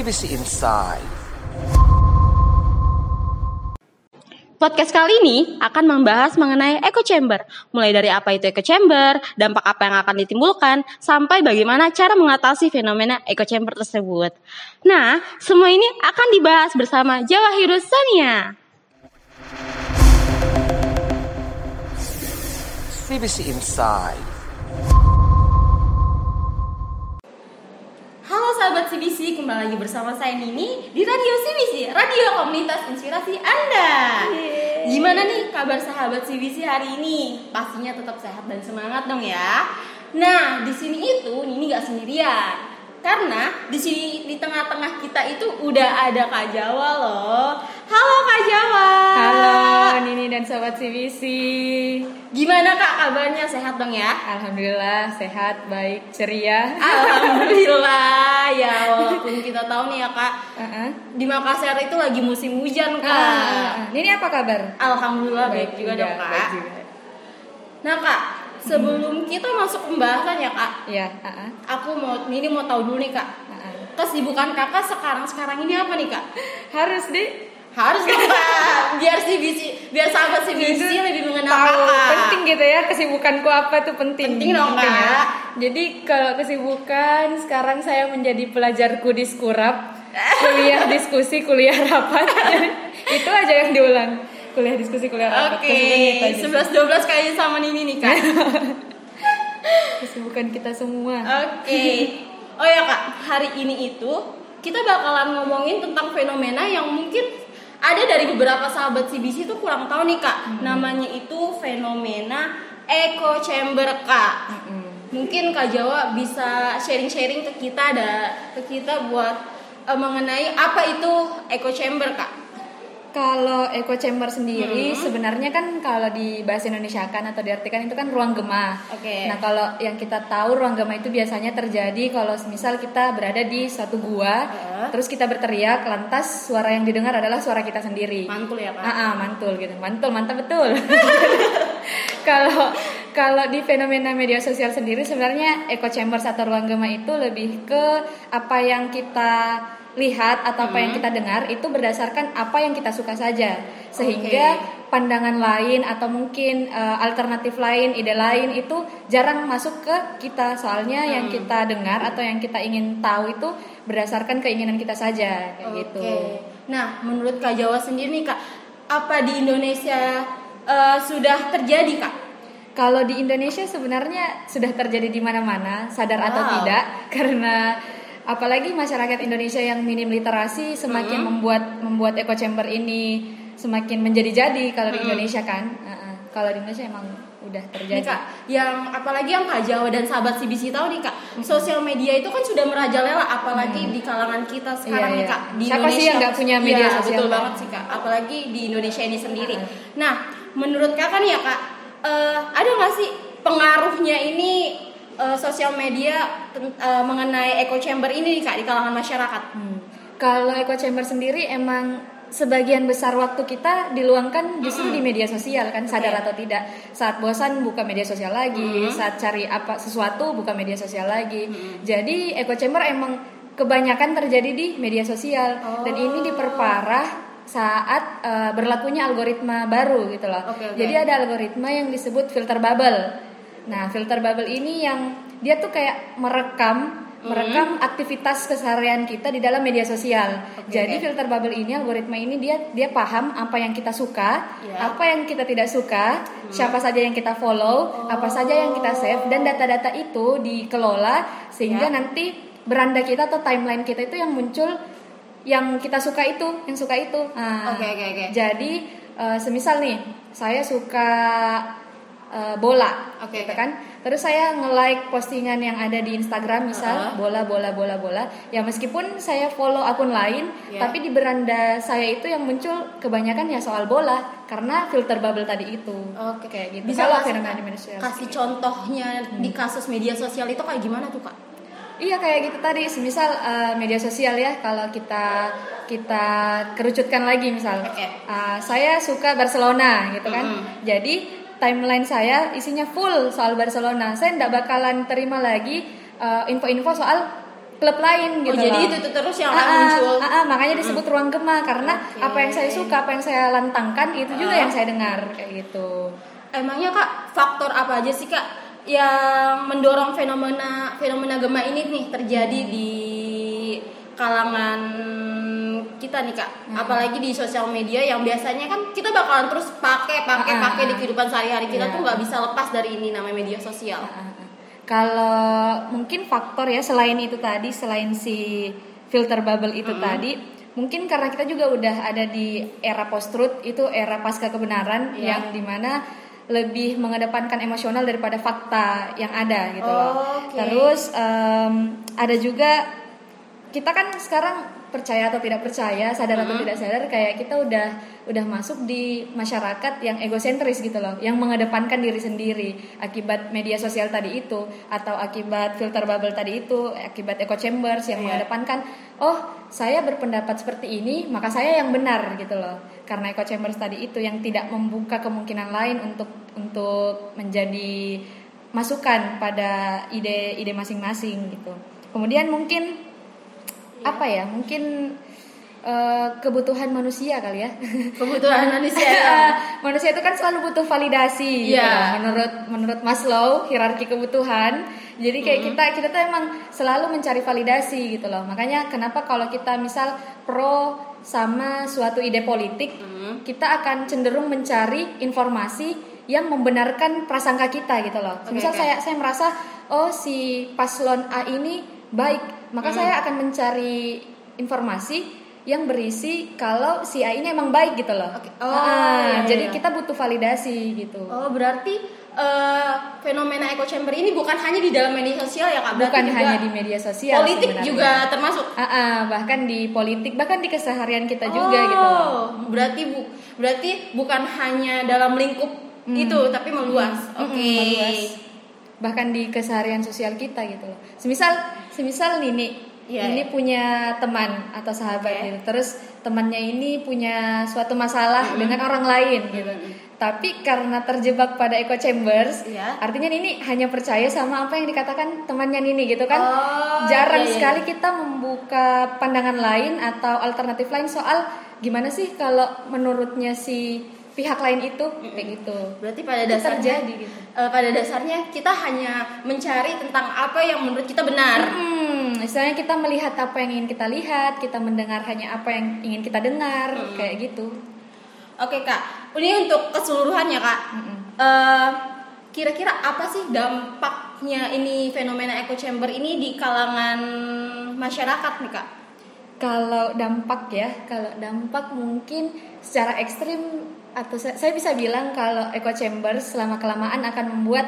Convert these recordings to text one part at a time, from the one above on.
CBC Inside. Podcast kali ini akan membahas mengenai echo chamber, mulai dari apa itu echo chamber, dampak apa yang akan ditimbulkan, sampai bagaimana cara mengatasi fenomena echo chamber tersebut. Nah, semua ini akan dibahas bersama Jawa Sania. CBC Inside. CBC, kembali lagi bersama saya Nini di Radio CBC, Radio Komunitas Inspirasi Anda. Gimana nih kabar sahabat CBC hari ini? Pastinya tetap sehat dan semangat dong ya. Nah, di sini itu Nini gak sendirian. Karena di sini di tengah-tengah kita itu udah ada Kak Jawa loh. Halo Kak Jawa. Halo Nini dan sobat CBC. Gimana Kak kabarnya? Sehat dong ya? Alhamdulillah sehat, baik, ceria. Alhamdulillah ya walaupun kita tahu nih ya Kak Uh-uh. di Makassar itu lagi musim hujan Kak. Ah. Nini apa kabar? Alhamdulillah baik, juga dong baik Kak. juga. Nah Kak, sebelum kita masuk pembahasan ya Kak, Iya, uh-uh, aku mau ini mau tahu dulu nih Kak. uh-uh. Kesibukan Kakak sekarang-sekarang ini apa nih Kak? Harus deh Harus dong biar si bisi, biar sahabat si bisi lebih mengenal tahu Kakak. penting gitu ya kesibukanku apa tuh penting. Penting dong, ya. Kak. Jadi kalau kesibukan sekarang saya menjadi pelajar kudis kurap, kuliah diskusi, kuliah rapat. itu aja yang diulang. Kuliah diskusi, kuliah rapat. Oke, aja. 11 12 kayaknya sama Nini nih Kak. Kesibukan kita semua. Oke. Oh ya kak, hari ini itu kita bakalan ngomongin tentang fenomena yang mungkin ada dari beberapa sahabat CBC itu kurang tahu nih kak. Namanya itu fenomena echo chamber kak. Mm-mm. Mungkin kak Jawa bisa sharing-sharing ke kita ada ke kita buat eh, mengenai apa itu echo chamber kak. Kalau echo chamber sendiri Hmm. sebenarnya kan kalau di bahasa Indonesia kan atau diartikan itu kan ruang gema. Oke. Nah kalau yang kita tahu ruang gema itu biasanya terjadi kalau misal kita berada di suatu gua, Heeh. terus kita berteriak, lantas suara yang didengar adalah suara kita sendiri. Mantul ya kak. Ah, ah, mantul gitu, mantul, mantap betul. Kalau kalau di fenomena media sosial sendiri sebenarnya echo chambers atau ruang gema itu lebih ke apa yang kita lihat atau apa yang kita dengar itu berdasarkan apa yang kita suka saja sehingga pandangan lain atau mungkin eh, alternatif lain ide lain itu jarang masuk ke kita soalnya yang kita dengar atau yang kita ingin tahu itu berdasarkan keinginan kita saja kayak gitu. Oke. Nah, menurut Kak Jawa sendiri nih Kak, apa di Indonesia eh, sudah terjadi Kak? Kalau di Indonesia sebenarnya sudah terjadi di mana-mana, sadar atau Wow. tidak, karena apalagi masyarakat Indonesia yang minim literasi semakin membuat membuat echo chamber ini semakin menjadi-jadi kalau di Indonesia kan. Uh-uh. Kalau di Indonesia emang udah Nih terjadi. Kak, yang apalagi yang Kak Jawa dan sahabat CBC tahu nih Kak, sosial media itu kan sudah merajalela apalagi di kalangan kita sekarang Iya, nih iya. Kak. Di Siapa sih yang nggak punya media Iya, sosial, Betul Kak? banget sih Kak, apalagi di Indonesia ini sendiri. Nah, menurut Kakak nih ya Kak, eh, ada nggak sih pengaruhnya ini eh, sosial media eh, mengenai echo chamber ini nih Kak di kalangan masyarakat? Hmm. Kalau echo chamber sendiri emang sebagian besar waktu kita diluangkan justru di media sosial kan? Sadar atau tidak saat bosan buka media sosial lagi saat cari apa sesuatu buka media sosial lagi. Jadi echo chamber emang kebanyakan terjadi di media sosial. Dan ini diperparah saat eh, berlakunya algoritma baru gitu loh. Oke, oke. jadi ada algoritma yang disebut filter bubble nah filter bubble ini yang dia tuh kayak merekam merekam aktivitas keseharian kita di dalam media sosial. Oke, Jadi filter bubble ini algoritma ini dia dia paham apa yang kita suka, Ya. apa yang kita tidak suka, siapa saja yang kita follow, apa saja yang kita save dan data-data itu dikelola sehingga Ya. nanti beranda kita atau timeline kita itu yang muncul yang kita suka itu, yang suka itu. Nah, Oke, oke, oke. Jadi eh, semisal nih, saya suka eh, bola, Oke, gitu kan? Terus saya nge-like postingan yang ada di Instagram misal Uh-huh. bola bola bola bola. Ya meskipun saya follow akun lain, Ya. tapi di beranda saya itu yang muncul kebanyakan ya soal bola karena filter bubble tadi itu. Oke, kayak gitu. Bisa Kalau kasih, fenomena di media sosial. kasih contohnya di kasus media sosial itu kayak gimana tuh kak? Iya kayak gitu tadi, semisal eh, media sosial ya kalau kita kita kerucutkan lagi misal, Oke. eh, saya suka Barcelona gitu kan, Mm-mm. jadi timeline saya isinya full soal Barcelona, saya tidak bakalan terima lagi eh, info-info soal klub lain Oh, gitu jadi loh. itu terus yang Ah, akan ah, muncul. ah, ah, makanya disebut ruang gema karena Oke. apa yang saya suka, apa yang saya lantangkan itu juga Ah. yang saya dengar kayak gitu. Emangnya kak faktor apa aja sih kak yang mendorong fenomena fenomena gema ini nih terjadi di kalangan kita nih kak, Hmm. apalagi di sosial media yang biasanya kan kita bakalan terus pakai pakai Ah, pakai di kehidupan sehari-hari kita Iya. tuh nggak bisa lepas dari ini namanya media sosial. Ah. Kalau mungkin faktor ya selain itu tadi, selain si filter bubble itu tadi, mungkin karena kita juga udah ada di era post truth itu era pasca kebenaran Iya. yang di mana lebih mengedepankan emosional daripada fakta yang ada gitu loh. Oke. Terus em, ada juga kita kan sekarang percaya atau tidak percaya, sadar atau tidak sadar kayak kita udah udah masuk di masyarakat yang egosentris gitu loh, yang mengedepankan diri sendiri akibat media sosial tadi itu atau akibat filter bubble tadi itu, akibat echo chambers yang Iya. mengedepankan oh, saya berpendapat seperti ini, maka saya yang benar gitu loh. Karena echo chambers tadi itu yang tidak membuka kemungkinan lain untuk untuk menjadi masukan pada ide-ide masing-masing gitu. Kemudian mungkin apa ya mungkin eh, kebutuhan manusia kali ya Kebutuhan manusia. manusia itu kan selalu butuh validasi gitu Iya. menurut menurut Maslow hierarki kebutuhan jadi kayak kita kita tuh emang selalu mencari validasi gitu loh makanya kenapa kalau kita misal pro sama suatu ide politik Hmm. kita akan cenderung mencari informasi yang membenarkan prasangka kita gitu loh. Oke, Misal oke. saya saya merasa oh si paslon A ini baik, maka saya akan mencari informasi yang berisi kalau si A ini emang baik gitu loh. Oke. Oh, Ah, iya, jadi iya. kita butuh validasi gitu. Oh berarti eh, fenomena echo chamber ini bukan hanya di dalam media sosial ya kak? Berarti Bukan juga hanya di media sosial. politik sebenarnya. juga termasuk. Ah, ah, bahkan di politik, bahkan di keseharian kita juga gitu loh. Oh, Berarti bu, berarti bukan hanya dalam lingkup itu, tapi meluas. Mm-mm, Oke. meluas. bahkan di keseharian sosial kita gitu loh. Semisal semisal Nini Iya, ini iya. punya teman atau sahabat Oke. gitu. Terus temannya ini punya suatu masalah dengan orang lain gitu. Tapi karena terjebak pada echo chambers, Iya. artinya Nini hanya percaya sama apa yang dikatakan temannya Nini gitu kan. Oh, Jarang iya, iya. sekali kita membuka pandangan lain atau alternatif lain soal gimana sih kalau menurutnya si pihak lain itu kayak gitu. Berarti pada dasarnya, terjadi gitu. eh, pada dasarnya kita hanya mencari tentang apa yang menurut kita benar. Hmm, misalnya kita melihat apa yang ingin kita lihat, kita mendengar hanya apa yang ingin kita dengar, Hmm. kayak gitu. Oke kak, ini untuk keseluruhannya kak. Mm-mm. Eh, kira-kira apa sih dampaknya ini fenomena echo chamber ini di kalangan masyarakat nih kak? Kalau dampak ya, kalau dampak mungkin secara ekstrim atau saya, saya bisa bilang kalau echo chamber selama kelamaan akan membuat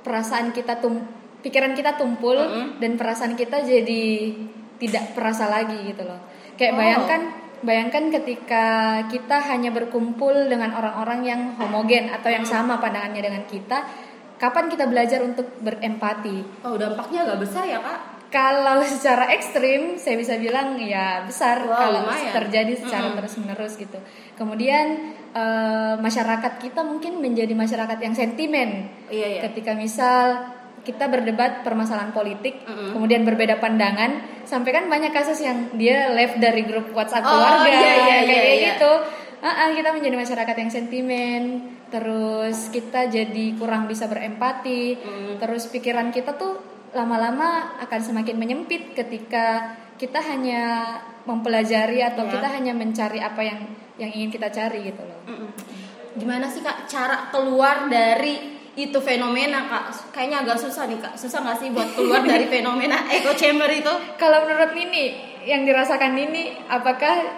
perasaan kita tum, pikiran kita tumpul Mm-mm. dan perasaan kita jadi tidak perasa lagi gitu loh. Kayak Oh. bayangkan bayangkan ketika kita hanya berkumpul dengan orang-orang yang homogen atau yang sama pandangannya dengan kita, kapan kita belajar untuk berempati? Oh dampaknya agak besar ya kak? Kalau secara ekstrim, saya bisa bilang ya besar Wow, kalau lumayan. terjadi secara Mm-mm. terus-menerus gitu. Kemudian eh, masyarakat kita mungkin menjadi masyarakat yang sentimen. Iya iya. Ketika misal kita berdebat permasalahan politik, Mm-mm. kemudian berbeda pandangan, sampai kan banyak kasus yang dia left dari grup WhatsApp Oh, keluarga, iya, iya, kayak iya, iya. gitu. Ah, ah, kita menjadi masyarakat yang sentimen, terus kita jadi kurang bisa berempati, Mm. terus pikiran kita tuh lama-lama akan semakin menyempit ketika kita hanya mempelajari atau Iya. kita hanya mencari apa yang yang ingin kita cari gitu loh. Mm-mm. Gimana sih kak cara keluar dari itu fenomena kak? Kayaknya agak susah nih kak. Susah nggak sih buat keluar dari fenomena echo chamber itu? Kalau menurut Nini, yang dirasakan Nini, apakah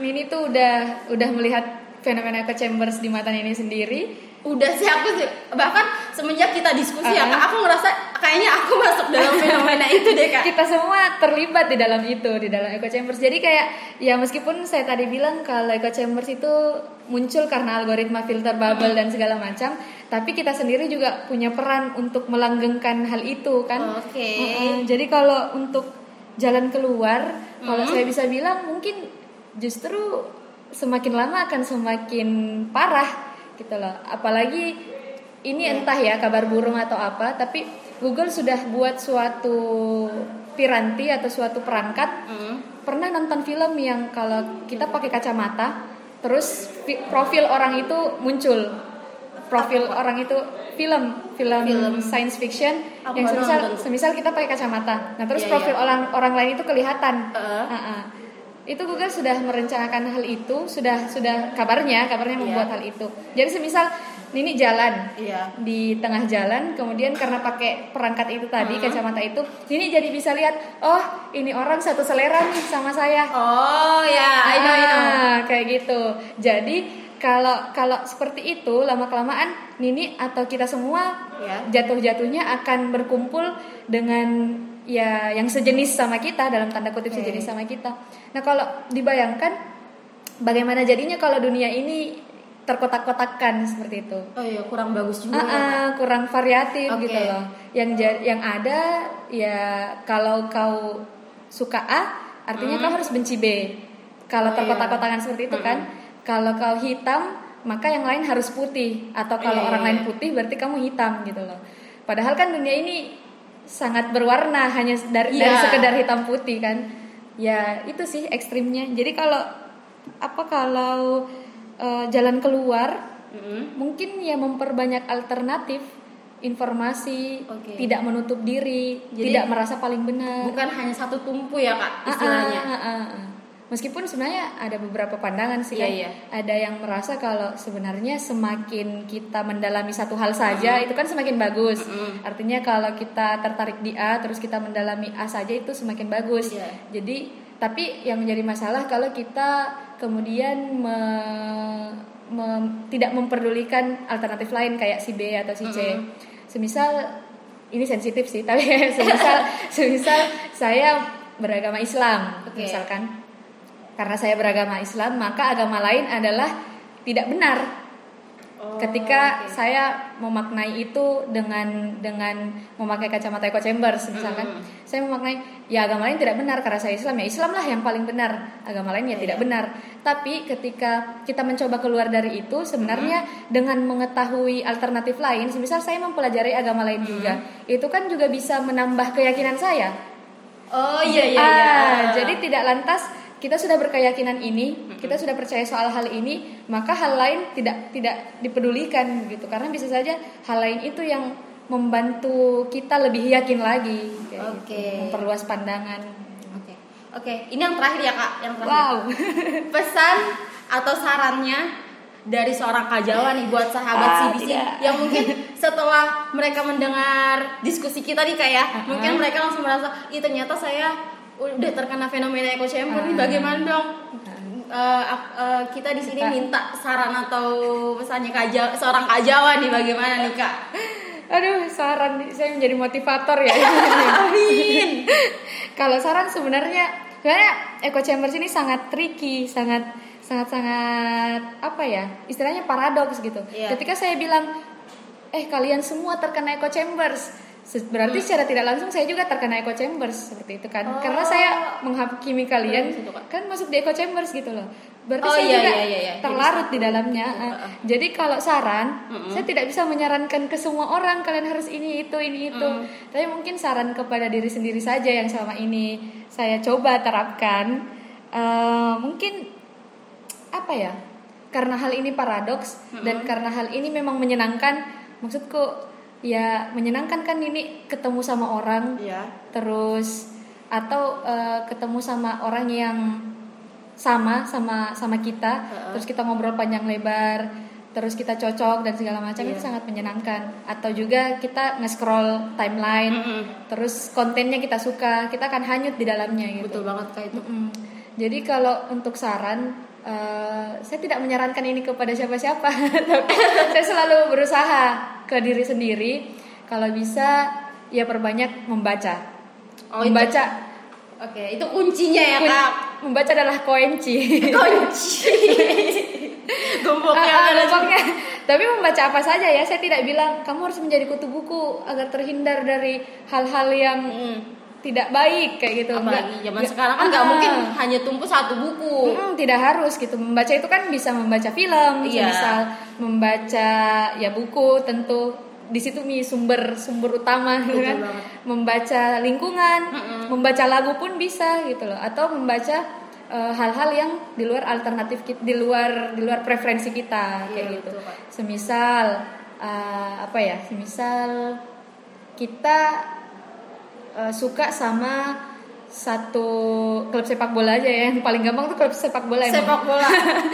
Nini tuh udah udah melihat fenomena echo chambers di mata Nini sendiri? Udah sih aku sih bahkan semenjak kita diskusi ya Uh-uh. kak, aku ngerasa kayaknya aku masuk dalam fenomena itu deh kak. Kita semua terlibat di dalam itu, di dalam echo chambers. Jadi kayak ya meskipun saya tadi bilang kalau echo chambers itu muncul karena algoritma filter bubble dan segala macam, tapi kita sendiri juga punya peran untuk melanggengkan hal itu kan. Oke. Mm-mm. Jadi kalau untuk jalan keluar, kalau saya bisa bilang mungkin justru semakin lama akan semakin parah gitu loh. Apalagi ini entah ya kabar burung atau apa, tapi Google sudah buat suatu piranti atau suatu perangkat Mm. pernah nonton film yang kalau kita pakai kacamata terus fi- profil orang itu muncul profil orang itu film film, Film. science fiction Aku yang semisal nonton semisal kita pakai kacamata nah terus Iya, profil iya. orang orang lain itu kelihatan Heeh. Ah, ah. Itu Google sudah merencanakan hal itu sudah sudah kabarnya kabarnya Iya. membuat hal itu jadi semisal ini jalan Iya. di tengah jalan kemudian karena pakai perangkat itu tadi Hmm. kacamata itu ini jadi bisa lihat oh ini orang satu selera nih sama saya Oh ya, I know, I know. Ah, kayak gitu jadi kalau kalau seperti itu lama kelamaan Nini atau kita semua Ya. jatuh-jatuhnya akan berkumpul dengan ya yang sejenis sama kita dalam tanda kutip Oke. sejenis sama kita nah kalau dibayangkan bagaimana jadinya kalau dunia ini terkotak-kotakkan seperti itu Oh iya, kurang bagus juga. Ah, ya, Kak. ah, kurang variatif Oke. gitu loh. Yang yang ada ya kalau kau suka A, artinya kau harus benci B. Kalau Hmm. Oh, terkotak-kotakan iya. seperti itu kan. Kalau kau hitam, maka yang lain harus putih. Atau kalau Iya, orang iya, lain iya. putih, berarti kamu hitam gitu loh. Padahal kan dunia ini sangat berwarna hanya dari, dari Iya. sekedar hitam putih kan. Ya itu sih ekstrimnya. Jadi kalau apa kalau eh, jalan keluar Mm-mm. mungkin ya memperbanyak alternatif informasi Oke. tidak menutup diri Jadi- tidak merasa paling benar Bukan hanya satu tumpu ya kak Ah, istilahnya. ah, ah, ah, ah. Meskipun sebenarnya ada beberapa pandangan sih Iya, kan iya. ada yang merasa kalau sebenarnya semakin kita mendalami satu hal saja itu kan semakin bagus Mm-mm. artinya kalau kita tertarik di A terus kita mendalami A saja itu semakin bagus Iya. jadi tapi yang menjadi masalah kalau kita kemudian me- mem- tidak memperdulikan alternatif lain kayak si B atau si C. Mm-mm. Semisal ini sensitif sih, tapi semisal semisal saya beragama Islam, Oke. misalkan karena saya beragama Islam, maka agama lain adalah tidak benar Oh, ketika oke. saya memaknai itu dengan dengan memakai kacamata echo chambers misalkan Mm. saya memaknai ya agama lain tidak benar karena saya Islam ya Islam lah yang paling benar agama lain ya tidak Iya. benar tapi ketika kita mencoba keluar dari itu sebenarnya dengan mengetahui alternatif lain misal saya mempelajari agama lain juga itu kan juga bisa menambah keyakinan saya Oh iya iya Ah, iya. jadi tidak lantas kita sudah berkeyakinan ini, kita sudah percaya soal hal ini, maka hal lain tidak tidak dipedulikan gitu. Karena bisa saja hal lain itu yang membantu kita lebih yakin lagi, Oke. gitu, memperluas pandangan. Oke. Oke, ini yang terakhir ya kak, yang terakhir. Wow. Pesan atau sarannya dari seorang kajawa nih buat sahabat Ah, CBC tidak. yang mungkin setelah mereka mendengar diskusi kita nih kayak Uh-uh. mungkin mereka langsung merasa, ih ternyata saya udah terkena fenomena echo chamber nih, Uh-uh. bagaimana dong? Ak- eh, kita di sini minta saran atau pesannya kaja seorang kajawa nih bagaimana nih kak? Aduh, saran saya menjadi motivator ya. Amin. Kalau saran sebenarnya sebenarnya echo chambers ini sangat tricky, sangat sangat sangat apa ya? Istilahnya paradoks gitu. Iya. Ketika saya bilang eh kalian semua terkena echo chambers, berarti secara tidak langsung saya juga terkena echo chambers seperti itu kan. Hmm. Oh. Karena saya menghakimi kalian Kak. kan masuk di echo chambers gitu loh. Berarti Oh, saya iya, juga iya, iya, iya. Terlarut di dalamnya. Iya, ah. Jadi kalau saran, Mm-mm. saya tidak bisa menyarankan ke semua orang kalian harus ini itu ini itu. Mm. Tapi mungkin saran kepada diri sendiri saja yang selama ini saya coba terapkan. Eh, mungkin apa ya? Karena hal ini paradoks dan karena hal ini memang menyenangkan. Maksudku ya menyenangkan kan ini ketemu sama orang Iya. terus atau eh, ketemu sama orang yang sama sama sama kita Heeh. terus kita ngobrol panjang lebar terus kita cocok dan segala macam Iya. itu sangat menyenangkan atau juga kita nge-scroll timeline Mm-mm. terus kontennya kita suka kita akan hanyut di dalamnya gitu Betul banget kak itu. Mm-mm. jadi kalau untuk saran eh, saya tidak menyarankan ini kepada siapa-siapa tapi saya selalu berusaha ke diri sendiri kalau bisa ya perbanyak membaca Oh, itu- membaca Oke, itu kuncinya ya kak. membaca adalah kunci Kunci. Gemboknya Ah, ah, tapi membaca apa saja ya saya tidak bilang kamu harus menjadi kutu buku agar terhindar dari hal-hal yang Mm. Tidak baik kayak gitu. Apalagi zaman nggak- sekarang kan nggak Ah, mungkin hanya tumpu satu buku. Mm-mm, tidak harus gitu. Membaca itu kan bisa membaca film Iya. misal membaca ya buku tentu. Di situ mi sumber sumber utama gitu Betul kan? banget. membaca lingkungan Mm-mm. membaca lagu pun bisa gitu loh. Atau membaca eh, hal-hal yang di luar alternatif kita di luar di luar preferensi kita kayak Iya, gitu. betul, semisal eh, apa ya? Semisal kita eh, suka sama satu klub sepak bola aja ya yang paling gampang tuh klub sepak bola emang. Sepak bola.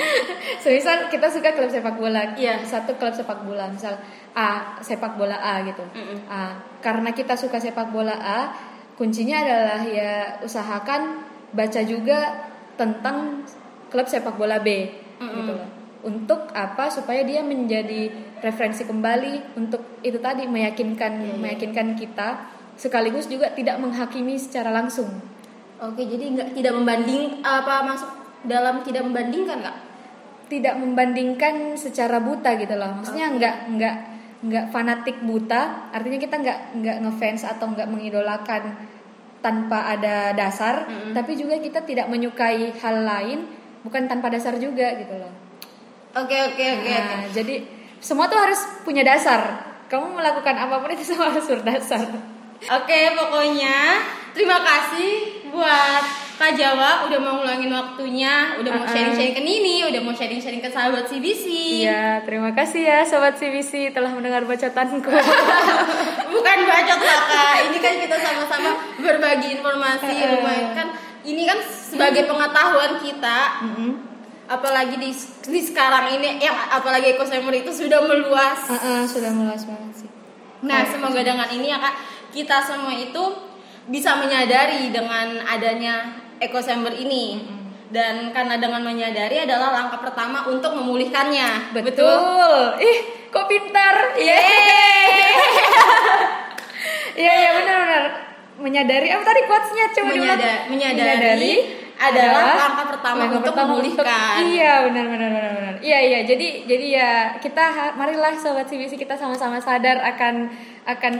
Semisal kita suka klub sepak bola, Iya. satu klub sepak bola, misal A sepak bola A gitu. Mm-mm. A. Karena kita suka sepak bola A, kuncinya adalah ya usahakan baca juga tentang klub sepak bola B Mm-mm. gitu loh. Untuk apa? Supaya dia menjadi referensi kembali untuk itu tadi meyakinkan Iya, meyakinkan kita sekaligus juga tidak menghakimi secara langsung. Oke, jadi nggak tidak membanding apa masuk dalam tidak membandingkan kak? tidak membandingkan secara buta gitu loh maksudnya nggak nggak nggak fanatik buta artinya kita nggak nggak ngefans atau nggak mengidolakan tanpa ada dasar Mm-mm. tapi juga kita tidak menyukai hal lain bukan tanpa dasar juga gitu loh Oke oke oke. oke. Nah, jadi semua tuh harus punya dasar kamu melakukan apa pun itu semua harus berdasar Oke, pokoknya terima kasih buat Kak Jawa udah mau ngulangin waktunya, udah mau Uh-uh. sharing-sharing ke Nini, udah mau sharing-sharing ke sahabat CBC. Iya, terima kasih ya Sobat CBC telah mendengar bacotanku. Bukan bacot lah Kak, ini kan kita sama-sama berbagi informasi, Uh-uh. lumayan kan. Ini kan sebagai pengetahuan kita, apalagi di, di sekarang ini, yang apalagi ekosistem itu sudah meluas. Uh-uh, sudah meluas banget sih. Nah, Baik. semoga dengan ini ya Kak, kita semua itu bisa menyadari dengan adanya ekosember ini. Dan karena dengan menyadari adalah langkah pertama untuk memulihkannya. Betul. Ih, kok pintar? Iya, iya benar-benar. Menyadari apa tadi quotes-nya coba diulang. Menyada- menyadari adalah langkah pertama untuk memulihkan. iya, benar benar benar benar. Iya, iya. Jadi jadi ya kita marilah sobat CBC kita sama-sama sadar akan akan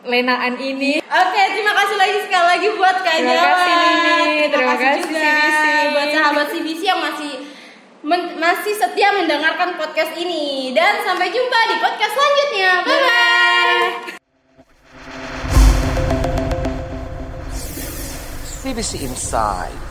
keterlenaan ini. Oke, terima kasih lagi sekali lagi buat Kak Terima kasih, Nini. Terima kasih, juga CBC. buat sahabat CBC yang masih men- masih setia mendengarkan podcast ini dan sampai jumpa di podcast selanjutnya. Bye bye. CBC Inside